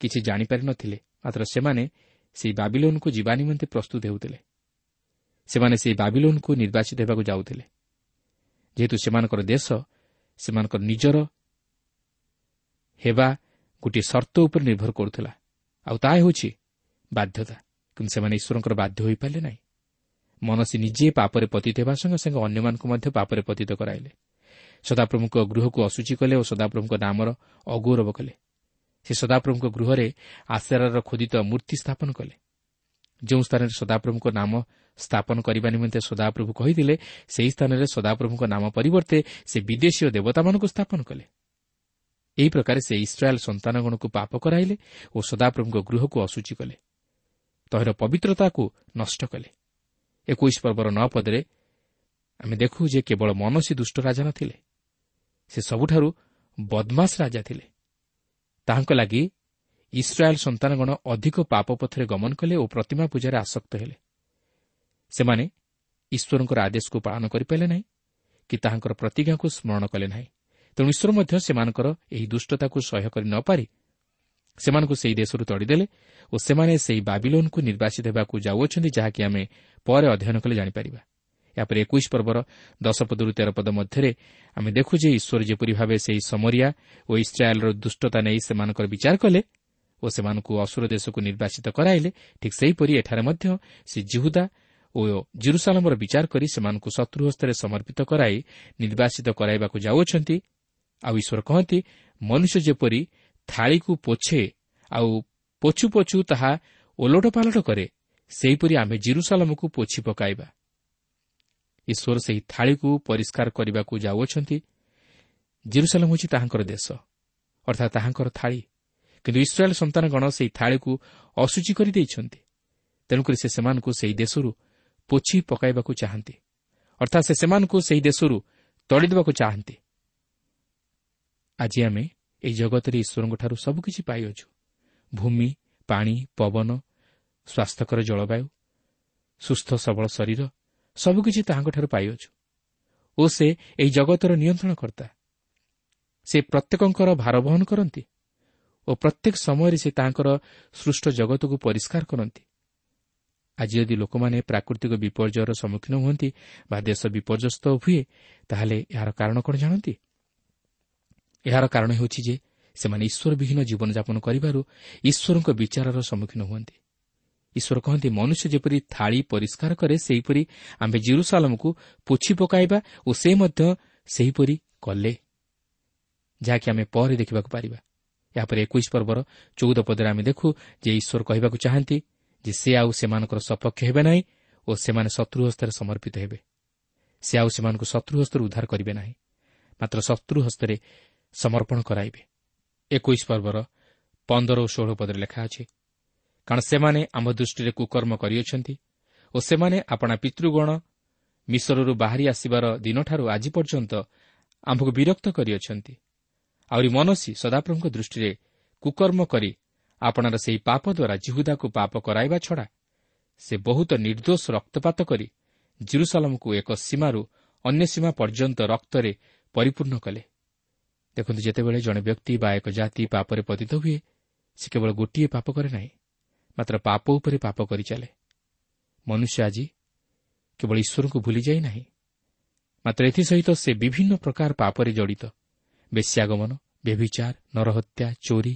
କିଛି ଜାଣିପାରିନଥିଲେ ମାତ୍ର ସେମାନେ ସେହି ବାବିଲୋନ୍କୁ ଯିବା ନିମନ୍ତେ ପ୍ରସ୍ତୁତ ହେଉଥିଲେ। ସେମାନେ ସେହି ବାବିଲୋନ୍କୁ ନିର୍ବାଚିତ ହେବାକୁ ଯାଉଥିଲେ। ଯେହେତୁ ସେମାନଙ୍କର ଦେଶ ସେମାନଙ୍କର ନିଜର ହେବା ଗୋଟିଏ ସର୍ତ୍ତ ଉପରେ ନିର୍ଭର କରୁଥିଲା। ଆଉ ତାହା ହେଉଛି ବାଧ୍ୟତା କିନ୍ତୁ ସେମାନେ ଈଶ୍ୱରଙ୍କର ବାଧ୍ୟ ହୋଇପାରିଲେ ନାହିଁ। ମନସୀ ନିଜେ ପାପରେ ପତିତ ହେବା ସଙ୍ଗେ ସଙ୍ଗେ ଅନ୍ୟମାନଙ୍କୁ ମଧ୍ୟ ପାପରେ ପତିତ କରାଇଲେ। ସଦାପ୍ରଭୁଙ୍କ ଗୃହକୁ ଅସୁଚି କଲେ ଓ ସଦାପ୍ରଭୁଙ୍କ ନାମର ଅଗୌରବ କଲେ। ସେ ସଦାପ୍ରଭୁଙ୍କ ଗୃହରେ ଆଶାରାର ଖୋଦିତ ମୂର୍ତ୍ତି ସ୍ଥାପନ କଲେ। ଯେଉଁ ସ୍ଥାନରେ ସଦାପ୍ରଭୁଙ୍କ ନାମ ସ୍ଥାପନ କରିବା ନିମନ୍ତେ ସଦାପ୍ରଭୁ କହିଥିଲେ ସେହି ସ୍ଥାନରେ ସଦାପ୍ରଭୁଙ୍କ ନାମ ପରିବର୍ତ୍ତେ ସେ ବିଦେଶୀୟ ଦେବତାମାନଙ୍କୁ ସ୍ଥାପନ କଲେ। ଏହି ପ୍ରକାରେ ସେ ଇସ୍ରାଏଲ୍ ସନ୍ତାନଗଣକୁ ପାପ କରାଇଲେ ଓ ସଦାପ୍ରଭୁଙ୍କ ଗୃହକୁ ଅସୁଚି କଲେ। ତହିଁର ପବିତ୍ରତାକୁ ନଷ୍ଟ କଲେ। ଏକୋଇଶ ପର୍ବର ନଅ ପଦରେ ଆମେ ଦେଖୁ ଯେ କେବଳ ମନସୀ ଦୁଷ୍ଟ ରାଜା ନଥିଲେ ସେ ସବୁଠାରୁ ବଦମାସ ରାଜା ଥିଲେ। ତାହାଙ୍କ ଲାଗି ଇସ୍ରାଏଲ୍ ସନ୍ତାନଗଣ ଅଧିକ ପାପ ପଥରେ ଗମନ କଲେ ଓ ପ୍ରତିମା ପୂଜାରେ ଆସକ୍ତ ହେଲେ। ସେମାନେ ଈଶ୍ୱରଙ୍କର ଆଦେଶକୁ ପାଳନ କରିପାରିଲେ ନାହିଁ କି ତାହାଙ୍କର ପ୍ରତିଜ୍ଞାକୁ ସ୍ମରଣ କଲେ ନାହିଁ। ତେଣୁ ଈଶ୍ୱର ମଧ୍ୟ ସେମାନଙ୍କର ଏହି ଦୁଷ୍ଟତାକୁ ସହ୍ୟ କରି ନ ପାରି ସେମାନଙ୍କୁ ସେହି ଦେଶରୁ ତଡ଼ିଦେଲେ ଓ ସେମାନେ ସେହି ବାବିଲୋନ୍କୁ ନିର୍ବାଚିତ ହେବାକୁ ଯାଉଅଛନ୍ତି ଯାହାକି ଆମେ ପରେ ଅଧ୍ୟୟନ କଲେ ଜାଣିପାରିବା। ଏହାପରେ ଏକୋଇଶ ପର୍ବର ଦଶ ପଦରୁ ତେର ପଦ ମଧ୍ୟରେ ଆମେ ଦେଖୁ ଯେ ଈଶ୍ୱର ଯେପରି ଭାବେ ସେହି ସମରିଆ ଓ ଇସ୍ରାଏଲ୍ର ଦୁଷ୍ଟତା ନେଇ ସେମାନଙ୍କର ବିଚାର କଲେ ଓ ସେମାନଙ୍କୁ ଅସୁର ଦେଶକୁ ନିର୍ବାଚିତ କରାଇଲେ ଠିକ୍ ସେହିପରି ଏଠାରେ ମଧ୍ୟ ସେ ଜିହୁଦା ଓ ଜିରୁସାଲମର ବିଚାର କରି ସେମାନଙ୍କୁ ଶତ୍ରୁ ହସ୍ତରେ ସମର୍ପିତ କରାଇ ନିର୍ବାଚିତ କରାଇବାକୁ ଯାଉଅଛନ୍ତି ଆଉ ଈଶ୍ୱର କହନ୍ତି ମନୁଷ୍ୟ ଯେପରି ଥାଳିକୁ ପୋଛେ ଆଉ ପୋଛୁ ପୋଛୁ ତାହା ଓଲଟ ପାଲଟ କରେ ସେହିପରି ଆମେ ଜିରୁସାଲମକୁ ପୋଛି ପକାଇବା। ଈଶ୍ୱର ସେହି ଥାଳିକୁ ପରିଷ୍କାର କରିବାକୁ ଯାଉଅଛନ୍ତି। ଜିରୁସାଲମ ହେଉଛି ତାହାଙ୍କର ଦେଶ ଅର୍ଥାତ୍ ତାହାଙ୍କର ଥାଳି। କିନ୍ତୁ ଇସ୍ରାଏଲ୍ ସନ୍ତାନଗଣ ସେହି ଥାଳିକୁ ଅଶୁଚି କରିଦେଇଛନ୍ତି। ତେଣୁକରି ସେ ସେମାନଙ୍କୁ ସେହି ଦେଶରୁ ପୋଛି ପକାଇବାକୁ ଚାହାନ୍ତି ଅର୍ଥାତ୍ ସେ ସେମାନଙ୍କୁ ସେହି ଦେଶରୁ ତଳିଦେବାକୁ ଚାହାନ୍ତି। ଆଜି ଆମେ ଏହି ଜଗତରେ ଈଶ୍ୱରଙ୍କଠାରୁ ସବୁକିଛି ପାଇଅଛୁ। ଭୂମି ପାଣି ପବନ ସ୍ୱାସ୍ଥ୍ୟକର ଜଳବାୟୁ ସୁସ୍ଥ ସବଳ ଶରୀର ସବୁକିଛି ତାହାଙ୍କଠାରୁ ପାଇଅଛୁ। ଓ ସେ ଏହି ଜଗତର ନିୟନ୍ତ୍ରଣକର୍ତ୍ତା। ସେ ପ୍ରତ୍ୟେକଙ୍କର ଭାର ବହନ କରନ୍ତି ଓ ପ୍ରତ୍ୟେକ ସମୟରେ ସେ ତାଙ୍କର ସୃଷ୍ଟ ଜଗତକୁ ପରିଷ୍କାର କରନ୍ତି। ଆଜି ଯଦି ଲୋକମାନେ ପ୍ରାକୃତିକ ବିପର୍ଯ୍ୟୟର ସମ୍ମୁଖୀନ ହୁଅନ୍ତି ବା ଦେଶ ବିପର୍ଯ୍ୟସ୍ତ ହୁଏ ତାହେଲେ ଏହାର କାରଣ କ'ଣ ଜାଣନ୍ତି? ଏହାର କାରଣ ହେଉଛି ଯେ ସେମାନେ ଈଶ୍ୱରବିହୀନ ଜୀବନଯାପନ କରିବାରୁ ଈଶ୍ୱରଙ୍କ ବିଚାରର ସମ୍ମୁଖୀନ ହୁଅନ୍ତି। ଈଶ୍ୱର କହନ୍ତି ମନୁଷ୍ୟ ଯେପରି ଥାଳି ପରିଷ୍କାର କରେ ସେହିପରି ଆମ୍ଭେ ଜିରୁସାଲମକୁ ପୋଛି ପକାଇବା ଓ ସେ ମଧ୍ୟ ସେହିପରି କଲେ। ଯାହାକି ଆମେ ପରେ ଦେଖିବାକୁ ପାରିବା। ଏହାପରେ ଏକୋଇଶ ପର୍ବର ଚଉଦ ପଦରେ ଆମେ ଦେଖୁ ଯେ ଈଶ୍ୱର କହିବାକୁ ଚାହାନ୍ତି ଯେ ସେ ଆଉ ସେମାନଙ୍କର ସପକ୍ଷ ହେବେ ନାହିଁ ଓ ସେମାନେ ଶତ୍ରୁ ହସ୍ତରେ ସମର୍ପିତ ହେବେ। ସେ ଆଉ ସେମାନଙ୍କୁ ଶତ୍ରୁ ହସ୍ତରୁ ଉଦ୍ଧାର କରିବେ ନାହିଁ। ମାତ୍ର ଶତ୍ରୁ ହସ୍ତରେ ସମର୍ପଣ କରାଇବେ। ଏକୋଇଶ ପର୍ବର ପନ୍ଦର ଓ ଷୋହଳ ପଦରେ ଲେଖା ଅଛି କାରଣ ସେମାନେ ଆମ ଦୃଷ୍ଟିରେ କୁକର୍ମ କରିଅଛନ୍ତି ଓ ସେମାନେ ଆପଣା ପିତୃଗଣ ମିଶରରୁ ବାହାରି ଆସିବାର ଦିନଠାରୁ ଆଜି ପର୍ଯ୍ୟନ୍ତ ଆମ୍ଭକୁ ବିରକ୍ତ କରିଅଛନ୍ତି। ଆହୁରି ମନସି ସଦାପ୍ରଭୁଙ୍କ ଦୃଷ୍ଟିରେ କୁକର୍ମ କରି ଆପଣାର ସେହି ପାପ ଦ୍ୱାରା ଜିହୁଦାକୁ ପାପ କରାଇବା ଛଡ଼ା ସେ ବହୁତ ନିର୍ଦ୍ଦୋଷ ରକ୍ତପାତ କରି ଜିରୁସାଲମକୁ ଏକ ସୀମାରୁ ଅନ୍ୟ ସୀମା ପର୍ଯ୍ୟନ୍ତ ରକ୍ତରେ ପରିପୂର୍ଣ୍ଣ କଲେ। ଦେଖନ୍ତୁ ଯେତେବେଳେ ଜଣେ ବ୍ୟକ୍ତି ବା ଏକ ଜାତି ପାପରେ ପତିତ ହୁଏ ସେ କେବଳ ଗୋଟିଏ ପାପ କରେ ନାହିଁ ମାତ୍ର ପାପ ଉପରେ ପାପ କରିଚାଲେ ମନୁଷ୍ୟ ଆଜି କେବଳ ଈଶ୍ୱରଙ୍କୁ ଭୁଲିଯାଇ ନାହିଁ ମାତ୍ର ଏଥିସହିତ ସେ ବିଭିନ୍ନ ପ୍ରକାର ପାପରେ ଜଡ଼ିତ। ବେଶ୍ୟାଗମନ ବ୍ୟଭିଚାର ନରହତ୍ୟା ଚୋରି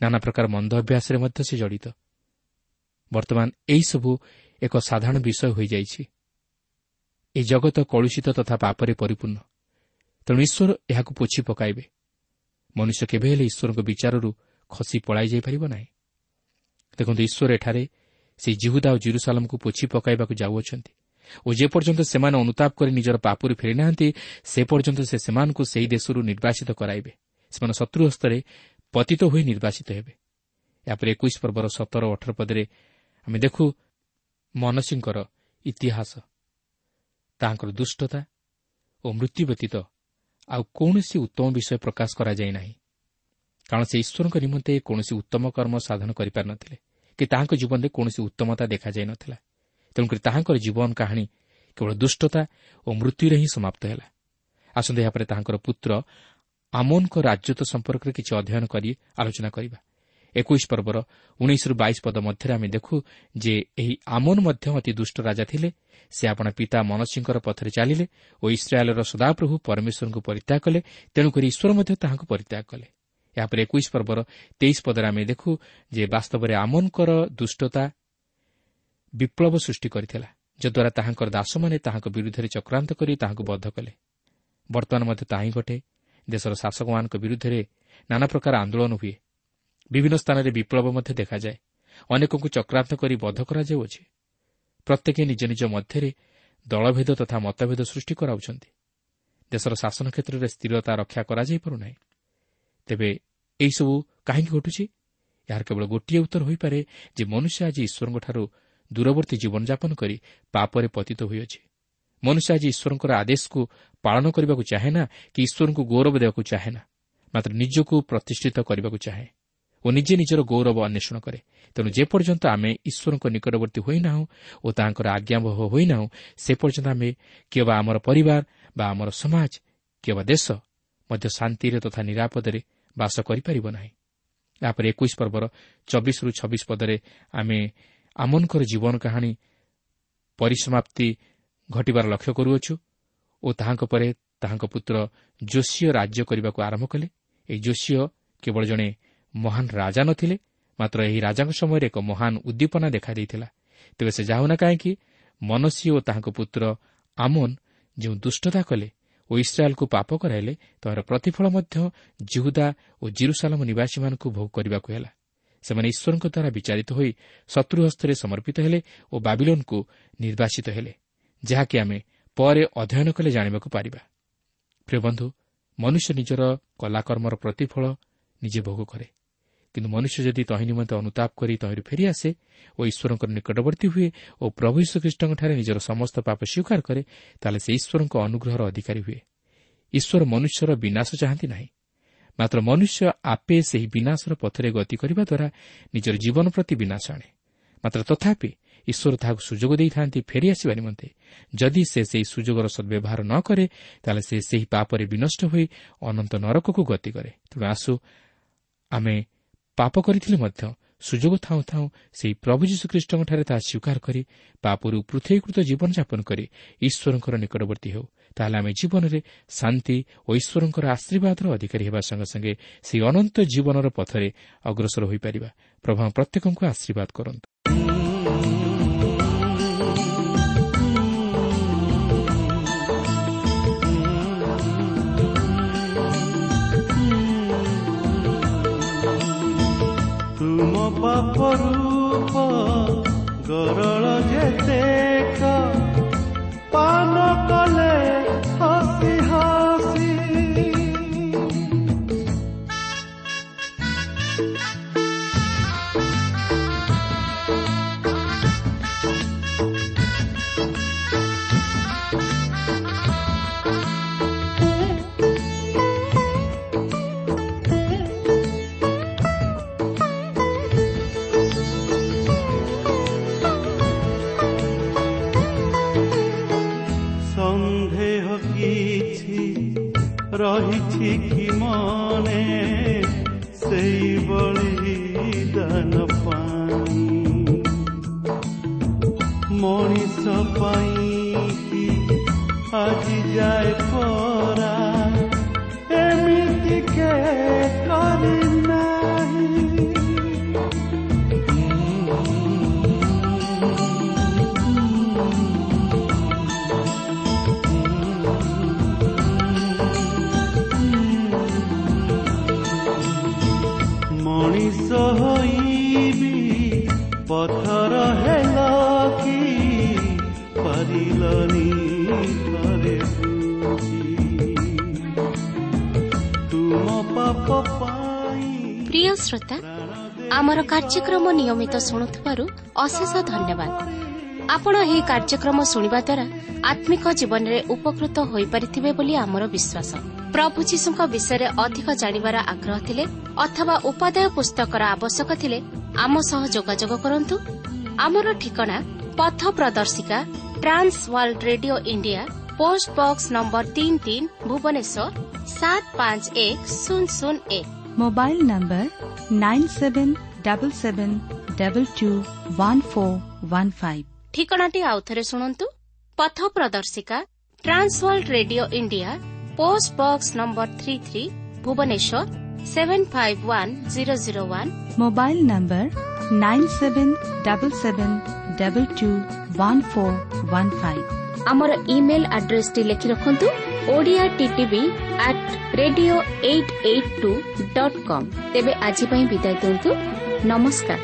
ନାନା ପ୍ରକାର ମନ୍ଦ ଅଭ୍ୟାସରେ ମଧ୍ୟ ସେ ଜଡ଼ିତ। ବର୍ତ୍ତମାନ ଏହିସବୁ ଏକ ସାଧାରଣ ବିଷୟ ହୋଇଯାଇଛି। ଏହି ଜଗତ କଳୁଷିତ ତଥା ପାପରେ ପରିପୂର୍ଣ୍ଣ। ତେଣୁ ଈଶ୍ୱର ଏହାକୁ ପୋଛି ପକାଇବେ। ମନୁଷ୍ୟ କେବେ ହେଲେ ଈଶ୍ୱରଙ୍କ ବିଚାରରୁ ଖସି ପଳାଇ ଯାଇପାରିବ ନାହିଁ। ଦେଖନ୍ତୁ ଈଶ୍ୱର ଏଠାରେ ସେହି ଜିହୁଦା ଓ ଜିରୁସାଲମକୁ ପୋଛି ପକାଇବାକୁ ଯାଉଅଛନ୍ତି ଓ ଯେପର୍ଯ୍ୟନ୍ତ ସେମାନେ ଅନୁତାପ କରି ନିଜର ପାପରୁ ଫେରିନାହାନ୍ତି ସେ ପର୍ଯ୍ୟନ୍ତ ସେ ସେମାନଙ୍କୁ ସେହି ଦେଶରୁ ନିର୍ବାସିତ କରାଇବେ। ସେମାନେ ଶତ୍ରୁ ହସ୍ତରେ ପତିତ ହୋଇ ନିର୍ବାସିତ ହେବେ। ଏହାପରେ ଏକୋଇଶ ପର୍ବର ସତର ଅଠର ପଦରେ ଆମେ ଦେଖୁ ମନସୀଙ୍କର ଇତିହାସ ତାହାଙ୍କର ଦୁଷ୍ଟତା ଓ ମୃତ୍ୟୁ ବ୍ୟତୀତ ଆଉ କୌଣସି ଉତ୍ତମ ବିଷୟ ପ୍ରକାଶ କରାଯାଇ ନାହିଁ କାରଣ ସେ ଈଶ୍ୱରଙ୍କ ନିମନ୍ତେ କୌଣସି ଉତ୍ତମ କର୍ମ ସାଧନ କରିପାରିନଥିଲେ କି ତାହାଙ୍କ ଜୀବନରେ କୌଣସି ଉତ୍ତମତା ଦେଖାଯାଇ ନଥିଲା ତେଣୁକରି ତାହାଙ୍କର ଜୀବନ କାହାଣୀ କେବଳ ଦୁଷ୍ଟତା ଓ ମୃତ୍ୟୁରେ ହିଁ ସମାପ୍ତ ହେଲା। ଆସନ୍ତା ଏହାପରେ ତାହାଙ୍କର ପୁତ୍ର ଆମୋନଙ୍କ ରାଜ୍ୟତ୍ୱ ସମ୍ପର୍କରେ କିଛି ଅଧ୍ୟୟନ କରି ଆଲୋଚନା କରିବା। ଏକୋଇଶ ପର୍ବର ଉଣେଇଶରୁ ବାଇଶ ପଦ ମଧ୍ୟରେ ଆମେ ଦେଖୁ ଯେ ଏହି ଆମୋନ ମଧ୍ୟ ଅତି ଦୁଷ୍ଟ ରାଜା ଥିଲେ। ସେ ଆପଣା ପିତା ମନସିଂଙ୍କର ପଥରେ ଚାଲିଲେ ଓ ଇସ୍ରାଏଲ୍ର ସଦାପ୍ରଭୁ ପରମେଶ୍ୱରଙ୍କୁ ପରିତ୍ୟାଗ କଲେ ତେଣୁକରି ଈଶ୍ୱର ମଧ୍ୟ ତାହାଙ୍କୁ ପରିତ୍ୟାଗ କଲେ। ଏହାପରେ ଏକୋଇଶ ପର୍ବର ତେଇଶ ପଦରେ ଆମେ ଦେଖୁ ଯେ ବାସ୍ତବରେ ଆମୋନଙ୍କର ଦୁଷ୍ଟତା ବିପ୍ଳବ ସୃଷ୍ଟି କରିଥିଲା ଯଦ୍ୱାରା ତାହାଙ୍କର ଦାସମାନେ ତାହାଙ୍କ ବିରୁଦ୍ଧରେ ଚକ୍ରାନ୍ତ କରି ତାହାଙ୍କୁ ବଦ୍ଧ କଲେ। ବର୍ତ୍ତମାନ ମଧ୍ୟ ତାହା ହିଁ ଘଟେ। ଦେଶର ଶାସକମାନଙ୍କ ବିରୁଦ୍ଧରେ ନାନା ପ୍ରକାର ଆନ୍ଦୋଳନ ହୁଏ। ବିଭିନ୍ନ ସ୍ଥାନରେ ବିପ୍ଳବ ମଧ୍ୟ ଦେଖାଯାଏ। ଅନେକଙ୍କୁ ଚକ୍ରାନ୍ତ କରି ବଦ୍ଧ କରାଯାଉଅଛି। ପ୍ରତ୍ୟେକ ନିଜ ନିଜ ମଧ୍ୟରେ ଦଳଭେଦ ତଥା ମତଭେଦ ସୃଷ୍ଟି କରାଉଛନ୍ତି। ଦେଶର ଶାସନ କ୍ଷେତ୍ରରେ ସ୍ଥିରତା ରକ୍ଷା କରାଯାଇପାରୁନାହିଁ। ତେବେ ଏହିସବୁ କାହିଁକି ଘଟୁଛି? ଏହାର କେବଳ ଗୋଟିଏ ଉତ୍ତର ହୋଇପାରେ ଯେ ମନୁଷ୍ୟ ଆଜି ଈଶ୍ୱରଙ୍କଠାରୁ ଦୂରବର୍ତ୍ତୀ ଜୀବନଯାପନ କରି ପାପରେ ପତିତ ହୋଇଅଛି। ମନୁଷ୍ୟ ଆଜି ଈଶ୍ୱରଙ୍କର ଆଦେଶକୁ ପାଳନ କରିବାକୁ ଚାହେଁ ନା କି ଈଶ୍ୱରଙ୍କୁ ଗୌରବ ଦେବାକୁ ଚାହେଁ ନା ମାତ୍ର ନିଜକୁ ପ୍ରତିଷ୍ଠିତ କରିବାକୁ ଚାହେଁ। ଓ ନିଜେ ନିଜର ଗୌରବ ଅନ୍ୱେଷଣ କରେ। ତେଣୁ ଯେପର୍ଯ୍ୟନ୍ତ ଆମେ ଈଶ୍ୱରଙ୍କ ନିକଟବର୍ତ୍ତୀ ହୋଇନାହୁଁ ଓ ତାଙ୍କର ଆଜ୍ଞାବହ ହୋଇନାହୁଁ ସେ ପର୍ଯ୍ୟନ୍ତ ଆମେ କିମ୍ବା ଆମର ପରିବାର ବା ଆମର ସମାଜ କିମ୍ବା ଦେଶ ମଧ୍ୟ ଶାନ୍ତିରେ ତଥା ନିରାପଦରେ ବାସ କରିପାରିବ ନାହିଁ। ଏହାପରେ ଏକୋଇଶ ପର୍ବର ଚବିଶରୁ ଛବିଶ ପଦରେ ଆମେ ଆମଙ୍କର ଜୀବନ କାହାଣୀ ପରିସମାପ୍ତି ଘଟିବାର ଲକ୍ଷ୍ୟ କରୁଅଛୁ ଓ ତାହାଙ୍କ ପରେ ତାହାଙ୍କ ପୁତ୍ର ଯୋଶୀୟ ରାଜ୍ୟ କରିବାକୁ ଆରମ୍ଭ କଲେ। ଏହି ଯୋଶୀୟ କେବଳ ଜଣେ ମହାନ ରାଜା ନଥିଲେ ମାତ୍ର ଏହି ରାଜାଙ୍କ ସମୟରେ ଏକ ମହାନ ଉଦ୍ଦୀପନା ଦେଖାଦେଇଥିଲା। ତେବେ ସେ ଯାଉନା କାହିଁକି ମନସୀ ଓ ତାହାଙ୍କ ପୁତ୍ର ଆମୋନ୍ ଯେଉଁ ଦୁଷ୍ଟତା କଲେ ଓ ଇସ୍ରାଏଲ୍କୁ ପାପ କରାଇଲେ ତାହାର ପ୍ରତିଫଳ ମଧ୍ୟ ଜିହୁଦା ଓ ଜିରୁସାଲାମ ନିବାସୀମାନଙ୍କୁ ଭୋଗ କରିବାକୁ ହେଲା। ସେମାନେ ଈଶ୍ୱରଙ୍କ ଦ୍ୱାରା ବିଚାରିତ ହୋଇ ଶତ୍ରୁ ହସ୍ତରେ ସମର୍ପିତ ହେଲେ ଓ ବାବିଲୋନ୍କୁ ନିର୍ବାସିତ ହେଲେ ଯାହାକି ଆମେ ପରେ ଅଧ୍ୟୟନ କଲେ ଜାଣିବାକୁ ପାରିବା। ପ୍ରିୟ ବନ୍ଧୁ ମନୁଷ୍ୟ ନିଜର କଲାକର୍ମର ପ୍ରତିଫଳ ନିଜେ ଭୋଗ କରେ। କିନ୍ତୁ ମନୁଷ୍ୟ ଯଦି ତହିଁ ନିମନ୍ତେ ଅନୁତାପ କରି ତହିଁରୁ ଫେରିଆସେ ଓ ଈଶ୍ୱରଙ୍କର ନିକଟବର୍ତ୍ତୀ ହୁଏ ଓ ପ୍ରଭୁ ଯୀଶୁଖ୍ରୀଷ୍ଟଙ୍କଠାରେ ନିଜର ସମସ୍ତ ପାପ ସ୍ୱୀକାର କରେ ତାହେଲେ ସେ ଈଶ୍ୱରଙ୍କ ଅନୁଗ୍ରହର ଅଧିକାରୀ ହୁଏ ଈଶ୍ୱର ମନୁଷ୍ୟର ବିନାଶ ଚାହାନ୍ତି ନାହିଁ। ମାତ୍ର ମନୁଷ୍ୟ ଆପେ ସେହି ବିନାଶର ପଥରେ ଗତି କରିବା ଦ୍ୱାରା ନିଜର ଜୀବନ ପ୍ରତି ବିନାଶ ଆଣେ। ମାତ୍ର ତଥାପି ଈଶ୍ୱର ତାହାକୁ ସୁଯୋଗ ଦେଇଥାନ୍ତି ଫେରିଆସିବା ନିମନ୍ତେ। ଯଦି ସେ ସେହି ସୁଯୋଗର ସଦ୍ବ୍ୟବହାର ନ କରେ ତାହେଲେ ସେ ସେହି ପାପରେ ବିନଷ୍ଟ ହୋଇ ଅନନ୍ତ ନରକକୁ ଗତି କରେ। ତେଣୁ ଆସୁ ଆମେ ପାପ କରିଥିଲେ ମଧ୍ୟ ସୁଯୋଗ ଥାଉଁ ଥାଉଁ ସେହି ପ୍ରଭୁ ଯୀଶୁଖ୍ରୀଷ୍ଟଙ୍କଠାରେ ତାହା ସ୍ୱୀକାର କରି ପାପରୁ ପୃଥକୀକୃତ ଜୀବନଯାପନ କରି ଈଶ୍ୱରଙ୍କର ନିକଟବର୍ତ୍ତୀ ହେଉ ତାହେଲେ ଆମେ ଜୀବନରେ ଶାନ୍ତି ଓ ଈଶ୍ୱରଙ୍କର ଆଶୀର୍ବାଦର ଅଧିକାରୀ ହେବା ସଙ୍ଗେ ସଙ୍ଗେ ସେହି ଅନନ୍ତ ଜୀବନର ପଥରେ ଅଗ୍ରସର ହୋଇପାରିବା। ପ୍ରଭୁ ପ୍ରତ୍ୟେକଙ୍କୁ ଆଶୀର୍ବାଦ କରନ୍ତୁ। ତୁମ ପାପ ରୂପ ଗରଳ ଯେତେ ପାନ କଲେ ରହିଛି କି ମନେ ସେଇଭଳି ଦାନ ପାଇଁ ମଣିଷ ପାଇଁ କି ଆଜି ଯାଏ ପରା ଏମିତି କେ କରିନାହିଁ ପଥର ହେଲ କି ପାରିଲନି ଥରେ ତୁମ ପାପ ପାଇଁ ପ୍ରିୟ ଶ୍ରୋତା ଆମର କାର୍ଯ୍ୟକ୍ରମ ନିୟମିତ ଶୁଣୁଥିବାରୁ ଅଶେଷ ଧନ୍ୟବାଦ। ଆପଣ ଏହି କାର୍ଯ୍ୟକ୍ରମ ଶୁଣିବା ଦ୍ୱାରା ଆତ୍ମିକ ଜୀବନରେ ଉପକୃତ ହୋଇପାରିଥିବେ ବୋଲି ଆମର ବିଶ୍ୱାସ। ପ୍ରଭୁ ଯୀଶୁଙ୍କ ବିଷୟରେ ଅଧିକ ଜାଣିବାର ଆଗ୍ରହ ଥିଲେ ଅଥବା ଉପାଦେୟ ପୁସ୍ତକର ଆବଶ୍ୟକ ଥିଲେ ଆମ ସହ ଯୋଗାଯୋଗ କରନ୍ତୁ। ଆମର ଠିକଣା ପଥ ପ୍ରଦର୍ଶିକା Trans World Radio India post box number ତିନି ତିନ ଭୁବନେଶ୍ୱର ସାତ ପାଞ୍ଚ ଏକ ଶୂନ ଶୂନ ଏକ। Mobile number nine seven double seven double two one four one five. ଠିକଣାଟି ଆଉଥରେ ଶୁଣନ୍ତୁ। ପଥ ପ୍ରଦର୍ଶିକା Trans World Radio India post box number three three Bhubaneswar seven five one zero zero one. Mobile number nine আমার email আড্রেসটি লিখে রাখুন Odia TV আট radio eight eight two dot com তেবে আজ বিদায় দিন নমস্কার।